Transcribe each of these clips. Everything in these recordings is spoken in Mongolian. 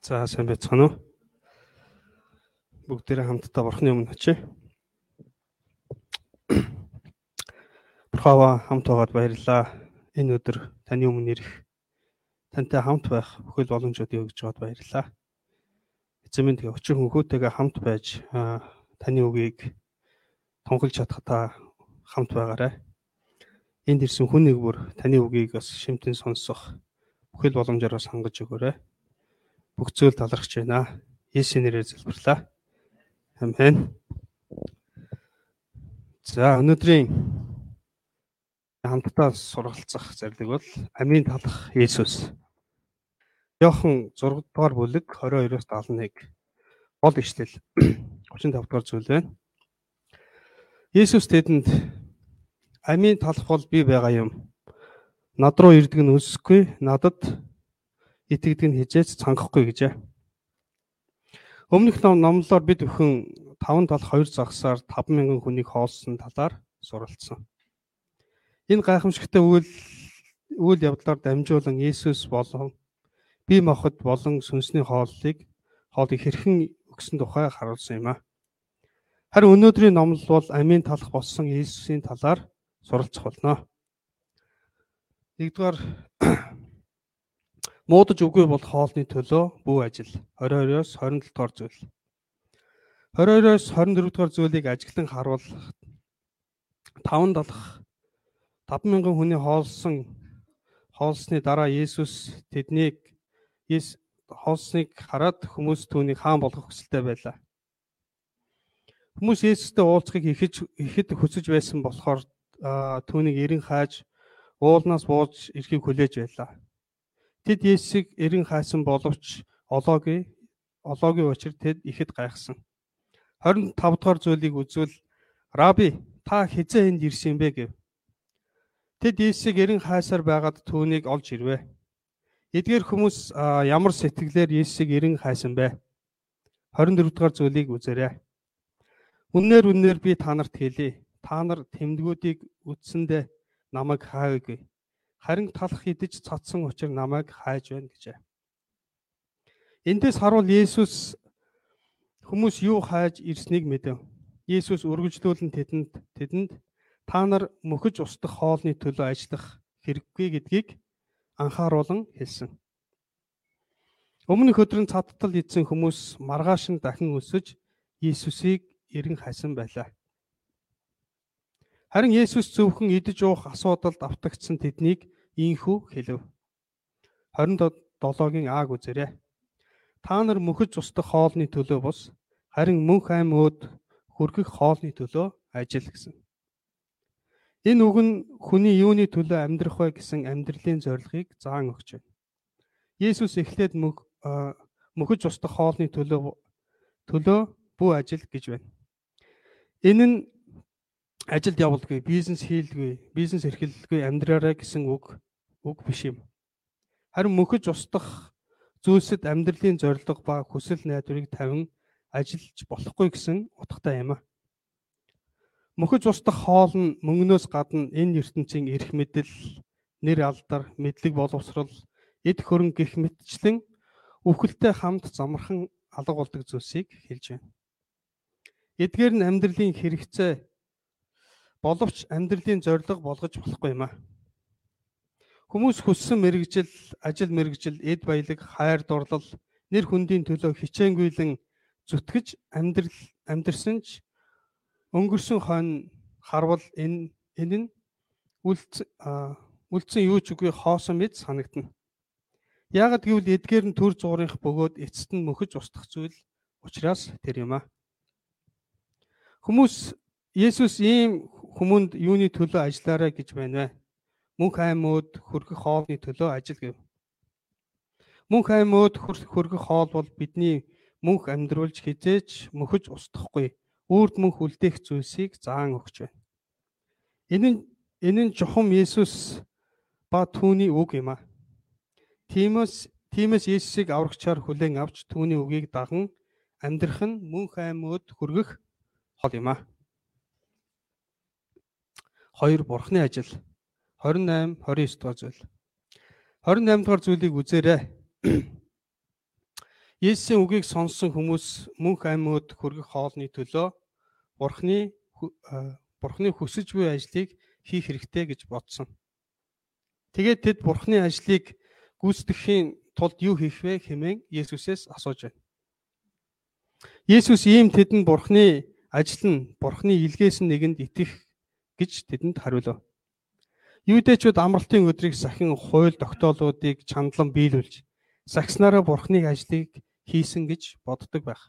За сайн байцгаана уу? Бүгдээрээ хамтдаа бурхны өмнө очие. Бурхава хамт байгаад баярлалаа. Энэ өдөр таны өмнө ирэх тантай хамт байх бүхэл боломжуудыг өгж байгаад баярлалаа. Эзэн минь тэгээ өчиг хөнхөөтэйгээ хамт байж таны үгийг тунхилж чадхтаа хамт байгаарай. Энд ирсэн хүн нэг бүр таны үгийг бас шимтэн сонсох бүхэл боломжоор сангаж өгөөрэй бүх зүйл талархж байна. Есүсийн нэрээр залбирлаа. Амен. За өнөөдрийн хамтдаа сургалцах зарлиг бол амийн талах Есүс. Йохан 6 дугаар бүлэг 22-оос 71 гол ишлэл 35 дугаар зүйл байна. Есүс тэдэнд амийн талах бол би байгаа юм. Над руу ирдэг нь өсөхгүй, надад итгэдэг нь хизээч цангахгүй гэжээ. Өмнөх номлолоор бид өхөн 5 тал 2 загсаар 5000 хүнийг хоолсон талаар суралцсан. Энэ гайхамшигтай үйл үйл явдлаар дамжуулан Есүс болон бие махбод болон сүнсний хооллыг хоолыг хэрхэн өгсөн тухай харуулсан юм а. Харин өнөөдрийн номлол бол амийн талах болсон Есүсийн талаар суралцах болно. Нэгдүгээр Муудаж үгүй бол хоолны төлөө бүү ажил 22-оос 27 дугаар зүйл. 22-оос 24 дугаар зүйлийг ажиглан харуул 5 далах 5000 хүний хоолсон хоолсны дараа Есүс тэднийг хоолсныг хараад хүмүүс түүнийг хаан болгох хүсэлтэй байлаа. Хүмүүс Есүстэй уулзахыг ихэд ихэд хүсэж байсан болохоор түүнийг эрен хааж уулнаас бууж ирэхийг хүлээж байлаа. Тэд Есүсийг эрен хайсан боловч олоогүй олоогийн учир тэд ихэд гайхсан. 25 дугаар зүйлийг үзвэл Раби та хизээ энд ирсэн бэ гэв. Тэд Есүсийг эрен хайсаар байгаад түүнийг олж ирвэ. Эдгээр хүмүүс ямар сэтгэлээр Есүсийг эрен хайсан бэ? 24 дугаар зүйлийг үзээрэй. Үннээр үннээр би та нарт хэлье. Та нар тэмдгүүдийг үтсэндээ намайг хаагүй харин талах идэж цацсан учир намайг хайж байна гэжээ. Эндээс харуул Есүс хүмүүс юу хайж ирснийг мэдэв. Есүс үргэлжлүүлэн тэдэнд тэдэнд та нар мөхөж устдах хоолны төлөө ажиллах хэрэггүй гэдгийг анхааруулan хэлсэн. Өмнөх өдрийн цадтал эзэн хүмүүс маргааш нь дахин өсөж Есүсийг эрен хайсан байлаа. Харин Есүс зөвхөн идэж уух асуудалд автагдсан тэднийг ийхүү хэлв. 27-гийн Ааг үзээрэй. Та нар мөхөж устдах хоолны төлөө бус харин мөнх аим өөд хүргэх хоолны төлөө ажил гэсэн. Энэ үг нь хүний юуны төлөө амьдрах вэ гэсэн амьдралын зорилгыг заан өгч байна. Есүс эхлээд мөхөж устдах хоолны төлөө төлөө бүү ажил гэж байна. Энэ нь ажилд явуулгүй, бизнес хийлгүй, бизнес эрхэллгүй амьдраарай гэсэн үг үг биш юм. Харин мөхөж устдах зүйлсэд амьдралын зорилго ба хүсэл найдварыг тавин ажиллаж болохгүй гэсэн утгатай юм а. Мөхөж устдах хоол нь мөнгнөөс гадна энэ ертөнцийн эрх мэдэл, нэр алдар, мэдлэг боловсрал, эд хөрөн гих мэтчлэн үхэлтэй хамт замархан алга болдог зүйлсийг хэлж байна. Эдгээр нь амьдралын хэрэгцээ боловч амьдралын зорилго болгож болохгүй юм а. Хүмүүс хүссэн мэрэгжил, ажил мэрэгжил, эд баялаг, хайр дурлал, нэр хүндийн төлөө хичээнгүйлэн зүтгэж амьдрал амьдрсан ч өнгөрсөн хойно харвал энэ энэ нь үлдсэн үлдсэн юу ч үгүй хоосон мэд санагдана. Яагад гэвэл эдгээр нь төр зуурынх бөгөөд эцэст нь мөхөж устдах зүйл учраас тэр юм а. Хүмүүс Есүс ийм хүмүүнд юуны төлөө ажиллаарай гэж байна вэ? Мөнх аймууд хөргөх хоолны төлөө ажил гэв. Мөнх аймууд хөргөх хоол бол бидний мөнх амьдруулж хизээч мөхөж устдахгүй үрд мөнх үлдээх зүйлсийг заан өгч байна. Энэ нь энэ нь жухам Есүс ба түүний үг юм а. Тимээс Тимээс Есүсийг аврагчаар хүлээн авч түүний үгийг даган амьдрах нь мөнх аймууд хөргөх хол юм а. 2 бурхны ажил 28 29 дугаар зүйл 28 дугаар зүйлийг үзээрэй Есүсийн үгийг сонссон хүмүүс мөнх амьд хүргэх хоолны төлөө Бурхны Бурхны хүсэж буй ажлыг хийх хэрэгтэй гэж бодсон. Тэгээд тэд Бурхны ажлыг гүйцэтгэхийн тулд юу хийх вэ хэмээн Есүсээс асууж байна. Есүс ийм тэдэнд Бурхны ажил нь Бурхны илгээс нэгэнд итгэх гэж тэдэнд хариулав. Юудэчүүд амралтын өдрийг сахин хууль тогтоолуудыг чандлан биелүүлж сагснараа Бурхны ажлыг хийсэн гэж боддог байх.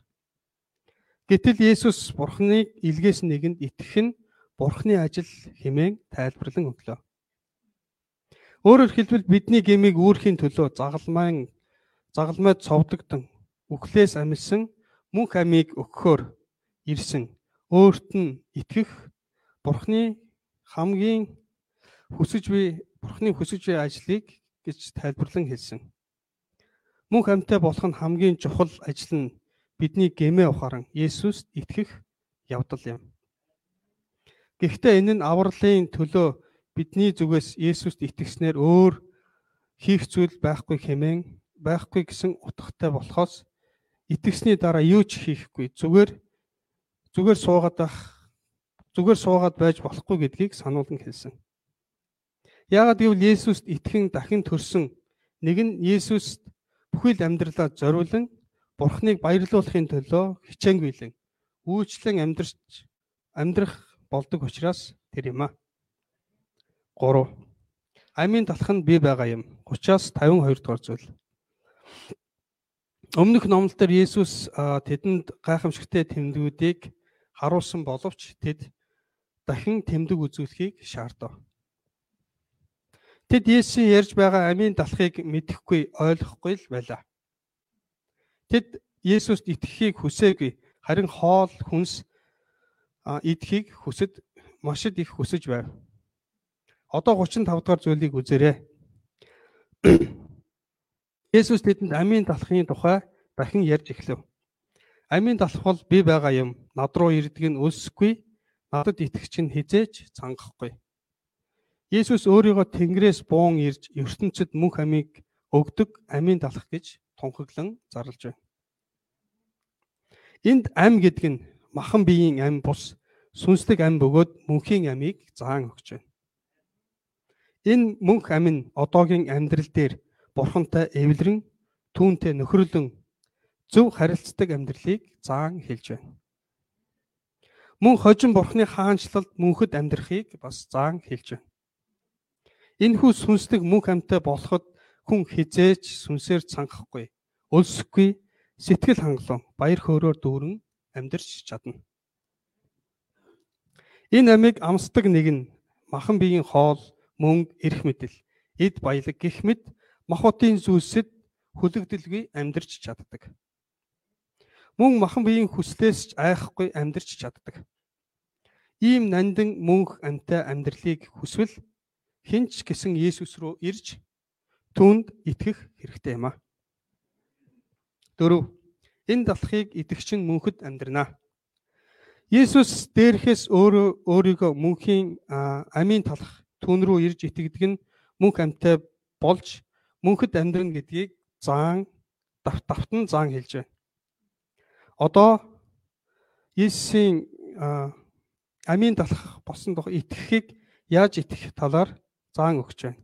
Гэтэл Есүс Бурхны илгээс нэгэнд итгэх нь Бурхны ажил хэмээн тайлбарлан өглөө. Өөрөөр хэлбэл бидний гмийг үүрхийн төлөө загалмайн загалмайд цовдогдсон үхлээс амилсан мөнх амийг өгөхөөр ирсэн өөрт нь итгэх Бурхны хамгийн хүсэж буй Бурхны хүсэж буй ажлыг гэж тайлбарлан хэлсэн. Мөнх амьтаа болох нь хамгийн чухал ажил нь бидний гэмээ ухааран Есүст итгэх явдал юм. Гэхдээ энэ нь авралын төлөө бидний зүгээс Есүст итгэснээр өөр хийх зүйл байхгүй хэмээн байхгүй гэсэн утгатай болохоос итгэсний дараа юу ч хийхгүй зүгээр зүгээр суугаад байх зүгээр суугаад байж болохгүй гэдгийг сануулсан хэлсэн. Яагаад гэвэл Есүст итгэн дахин төрсөн нэг нь Есүст бүхэл амьдралаа зориулан Бурхныг баярлуулахын төлөө хичээнгүйлэн үйлчлэн амьдрч амьдрах болдог учраас тэр юм а. 3. Амийн талх нь бий байгаа юм. 30-аас 52 дугаар зүйл. Өмнөх номлол дээр Есүс тэдэнд гайхамшигтай тэмдгүүдийг харуулсан боловч тэд дахин тэмдэг үзүүлэхийг шаардав. Тэд Есүсийн ярьж байгаа амийн талхыг мэдэхгүй ойлгохгүй л байлаа. Тэд Есүст итгэхийг хүсээгүй харин хоол хүнс эдхийг хүсэд машид их хүсэж байв. Одоо 35 дугаар зүйлийг үзээрэй. Есүс тэдэнд амийн талхын тухай дахин ярьж эхлэв. Амийн талх бол би байгаа юм. Над руу ирдэг нь өлсөхгүй, надад итгэж чинь хизээж цангахгүй. Есүс өөрийгөө Тэнгэрээс буун ирж ертөнцид мөнх амийг өгдөг амийн талх гэж тунхаглан зарлж байна. Энд ам гэдэг нь махан биеийн ам бус сүнслэг ам бөгөөд мөнхийн амийг заан өгч байна. Энэ мөнх ам нь одоогийн амьдрал дээр бурхантай эвлэрэн түүнтэй нөхөрлөн зөв харилцдаг амьдралыг заан хэлж байна. Мөн хожин бурхны хаанчлалд мөнхөд амьдрахыг бас заан хэлж байна. Энэхүү сүнслэг мөнх амьтай болоход хүн хизээж сүнсээр цангахгүй, өлсөхгүй, сэтгэл хангалуун, баяр хөөрөөр дүүрэн амьдарч чадна. Энэ амийг амсдаг нэг нь махан биеийн хоол, мөнгө, эрх мэдэл, эд баялаг гих мэд махбодын зүйлсэд хүлэгдэлгүй амьдарч чаддаг. Мөн махан биеийн хүслээс ч айхгүй амьдарч чаддаг. Ийм нандин мөнх амтай амьдралыг хүсвэл хинч гисэн Есүс рүү ирж түүнд итгэх хэрэгтэй юм а. Дөрөв. Энэ далхыг итгэгчин мөнхөд амьдрнаа. Есүс дээрхээс өөрөө өөрийгөө мөнхийн амийн талах түүн рүү ирж итгэдэг нь мөнх амьтай болж мөнхөд амьдрна гэдгийг заан давтан заан хэлж байна. Одоо Есүсийн амийн талах болсон дох итгэхийг яаж итгэх талаар заан өгч байна.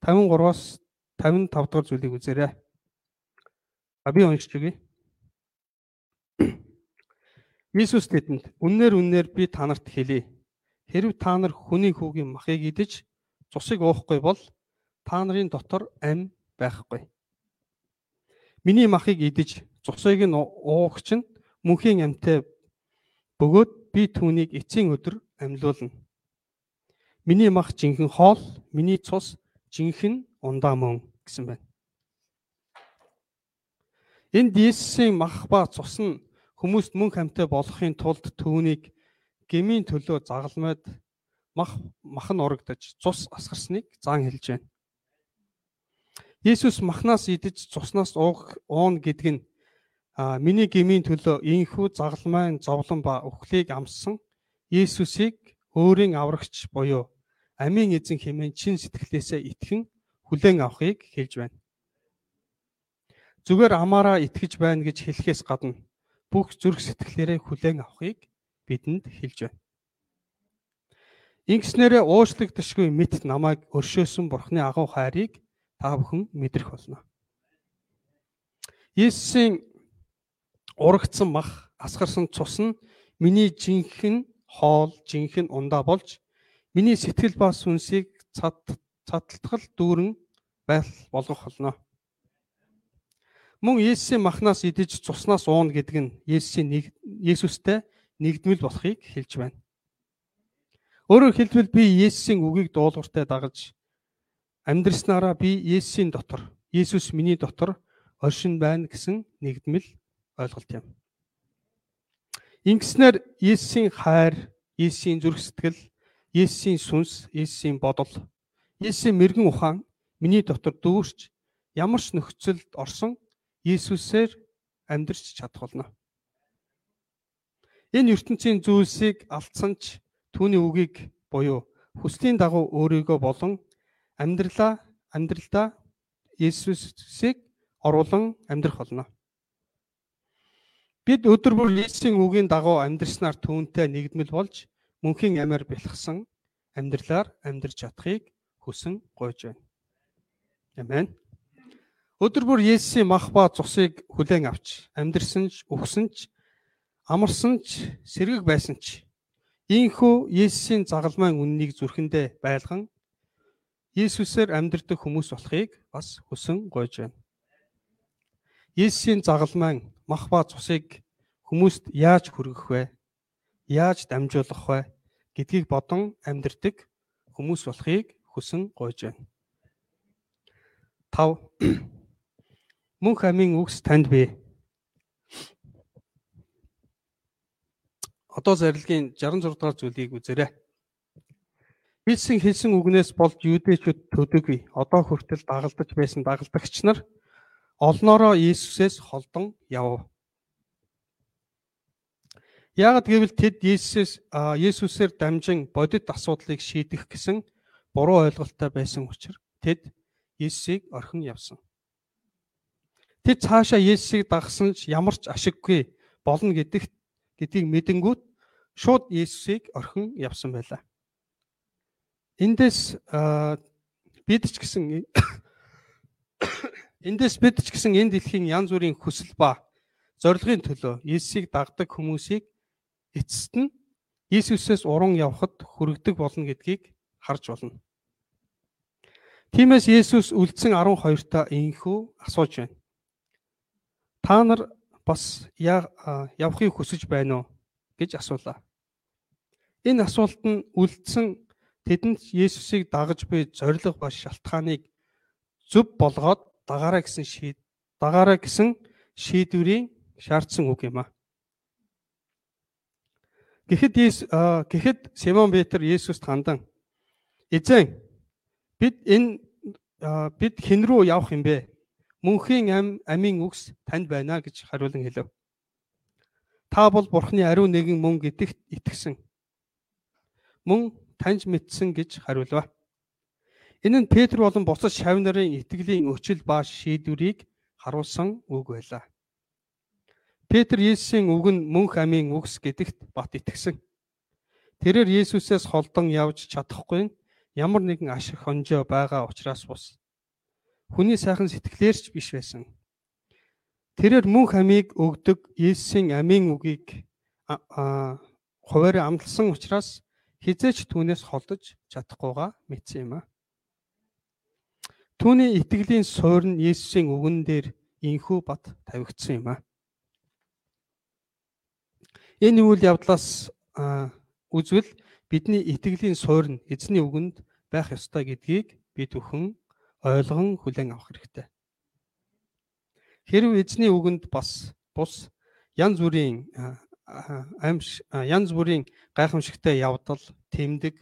53-аас 55 дахь зүйлийг үзээрэй. А би уншиж өгье. Иесус тэдэнд үннээр үннээр би та нарт хэлье. Хэрв та нар хүний хүүгийн махыг идэж цусыг уухгүй бол та нарын дотор ам байхгүй. Миний махыг идэж цусыг нь уугч нь мөнхийн амьтай бөгөөд би түүнийг эцсийн өдөр амьлуулна. Миний мах жинхэнэ хоол, миний цус жинхэнэ ундаа мөн гэсэн байна. Энд Есүсийн мах ба цус нь Хүмүүст мөн хамтаа болохын тулд түүнийг гмийн төлөө загалмайд мах махан урагдаж цус асгарсныг заан хэлж байна. Есүс махнаас идэж цуснаас уух уун гэдэг нь миний гмийн төлөө инхүү загалмайн зовлон ба өхлийг амссан Есүсийг өөрийн аврагч буюу амийн эзэн хэмээн чин сэтгэлээсээ итгэн хүлээн авахыг хэлж байна. зүгээр амаараа итгэж байна гэж хэлэхээс гадна бүх зүрх сэтгэлээрээ хүлээн авахыг бидэнд хэлж байна. Ингэснээрээ уушлагдшгүй мэд намайг өршөөсөн Бурхны агуу хайрыг та бүхэн мэдрэх болно. Есүсийн урагдсан мах, асгарсан цус нь миний жинхэнэ хоол, жинхэнэ ундаа болж миний сэтгэл ба сүнсийг цад цадталтгал дүүрэн байл болгох болно. Мөн Есүсийн махнаас идэж цуснаас ууна гэдэг нь Есүсийн нэг Есүстэй нэгдмэл болохыг хэлж байна. Өөрөөр хэлбэл би Есүсийн үгийг дуулууртай дагаж амьдрснараа би Есүсийн дотор, Есүс миний дотор оршин байна гэсэн нэгдмэл ойлголт юм. Ингэснээр Есүсийн хайр, Есүсийн зүрх сэтгэл, Есүсийн сүнс, Есүсийн бодол, Есүсийн мэрэгэн ухаан миний дотор дүүрч ямар ч нөхцөлд орсон Иесусээр амьдрч чадах болно. Энэ ертөнцийн зүйлсийг алдсан ч түүний үгийг буюу хүслийн дагуу өөрийгөө болон амьдралаа амьдралдаа Иесусыг оруулан амьдрах болно. Бид өдөр бүр Иесусийн үгийн дагуу амьдрснаар түүнтэй нэгдмэл болж мөнхийн амиар бэлгсэн амьдралаар амьдрч чадахыг хүсэн гойж байна. Амен. Өдөр бүр Есүсийн мах ба цусыг хүлээн авч амьдрсан ч өгсөн ч амарсан ч сэргэг байсан ч ийхүү Есүсийн загалмайн үннийг зүрхэндээ байлган Есүсээр амьдрдаг хүмүүс болохыг бас хүсэн гойж байна. Есүсийн загалмайн мах ба цусыг хүмүүст яаж хүргэх вэ? Яаж дамжуулах вэ гэдгийг бодон амьдрдаг хүмүүс болохыг хүсэн гойж байна. 5 Мөнх амийн үгс танд бий. Одоо зарилгийн 66 дахь зүйлийг үзээрэй. Хэлсэн хэлсэн үгнээс болж юудэчүүд төдөггүй. Одоо хүртэл дагалдаж байсан дагалдагч нар олноороо Иесусээс холдон яв. Ягд гэвэл тэд Иесус Иесусээр дамжин бодит асуудлыг шийдэх гэсэн буруу ойлголттой байсан учраас тэд Иесусыг орхин явсан. Тэд цаашаа Есүсийг дагсан ч ямар ч ашиггүй болно гэдэгт гэдгийг мэдэнгүүт шууд Есүсийг орхин явсан байлаа. Эндээс бид ч гэсэн эндээс бид ч гэсэн энэ дэлхийн янз бүрийн хүсэл ба зорилгын төлөө Есүсийг дагдаг хүмүүсийг эцэст нь Иесусээс уран явхад хүрэгдэг болно гэдгийг харж болно. Тиймээс Есүс үлдсэн 12 та инхүү асууж байна. Та нар бас явахыг хүсэж байна уу гэж асуулаа. Энэ асуулт нь үлдсэн тэдэнд Есүсийг дагаж буй зориг ба шалтгааныг зөв болгоод дагаараа гэсэн шийд дагаараа гэсэн шийдвэрийн шаардсан үг юм а. Гэхэд гэхэд Симон Петр Есүст хандан эзэн бид энэ бид хэн рүү явах юм бэ? мөнхийн ам амийн үгс танд байна гэж хариулан хэлв. Та бол Бурхны ариун нэгэн мөн гэдэгт итгэсэн. Мөн таньж мэдсэн гэж хариулв. Энэ нь Петр болон бусад шав нарын итгэлийн өчил ба шийдвэрийг харуулсан үг байлаа. Петр Есүсийн үг нь мөнх амийн үгс гэдэгт бат итгэсэн. Тэрээр Есүсээс холдон явж чадахгүй ямар нэгэн ашиг хонжоо байгаа учраас бус хүний сайхан сэтгэлээр ч биш байсан. Тэрээр мөнх амийг өгдөг Есүсийн амийн үгийг хуваарь амлсан учраас хизээч түүнээс холдож чадахгүйгаа мэдсэн юм а. Түүний итгэлийн суурь нь Есүсийн үгэн дээр инхүү бат тавигдсан юм а. Энэ үйл явдлаас үзвэл бидний итгэлийн суурь нь эзний үгэнд байх ёстой гэдгийг бид бүхэн ойлгон хүлээн авах хэрэгтэй. Хэрв эзний үгэнд бас бус янз бүрийн амьш янз бүрийн гайхамшигтай явдал, тэмдэг,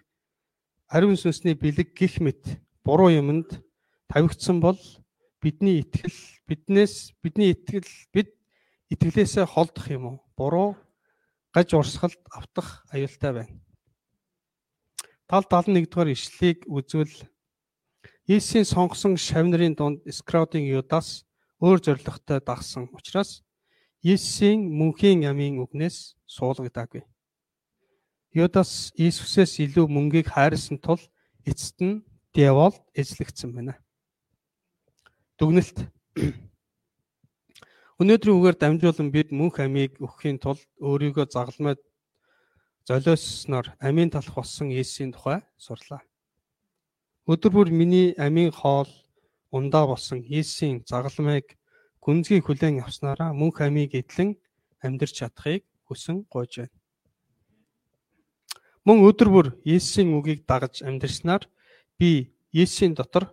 ариун сүнсний бэлэг гих мэт буруу юмд тавигдсан бол бидний итгэл биднээс бидний итгэл бид итгэлээсээ холдох юм уу? Буруу гаж урсгалд автах аюултай байна. Тал 71 дугаар ишлэлийг үзвэл Есүсийн сонгосон шавнырын дунд Скраудын Юдас өөр зоригтой дагсан учраас Есүсийн мөнхийн ямын үгнээс суулгадаагүй. Юдас Иесусээс илүү мөнгийг хайрлсан тул эцэст нь диавол эзлэгдсэн байна. Дүгнэлт Өнөөдрийн үгээр дамжуулан бид мөнх амийг өгөхийн тулд өөрийгөө загалмайд золиосноор амийн талах болсон Есүсийн тухай сурлаа. Өдөр бүр миний амийн хоол ундаа болсон Есүсийн загалмайг гүнзгий хүлээн авснараа мөнх амийг эдлэн амьдрч чадахыг хүсэн гойж байна. Мөн өдөр бүр Есүсийн үгийг дагаж амьдрснаар би Есүсийн дотор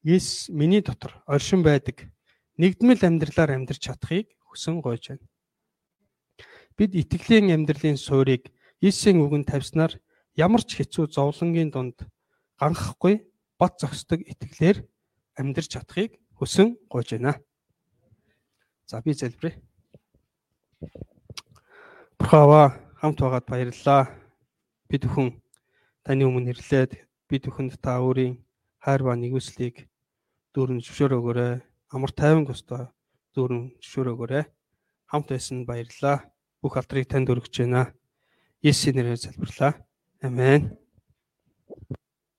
Есүс миний дотор оршин байдаг нэгдмэл амьдралаар амьдрч чадахыг хүсэн гойж байна. Бид итгэлийн амьдралын суурийг Иесийн үгэнд тавьснаар ямар ч хэцүү зовлонгийн дунд ганхахгүй бат зогсдог итгэлээр амьдрч чадахыг хүсэн гойж байна. За би залбирая. Бурхаава хамт байгаад баярлалаа. Бид бүхэн таны өмнө ирлээд бид бүхэнд та өөрийн хайр ба нэгүслийг дүүрэн зөвшөөрөөгөөрэй. Амар тайван гостой дүүрэн зөвшөөрөөгөөрэй. Хамт байсан баярлалаа. Бүх алдрыг танд өргөж байна. Есүсийн нэрээр залбирлаа. Амен.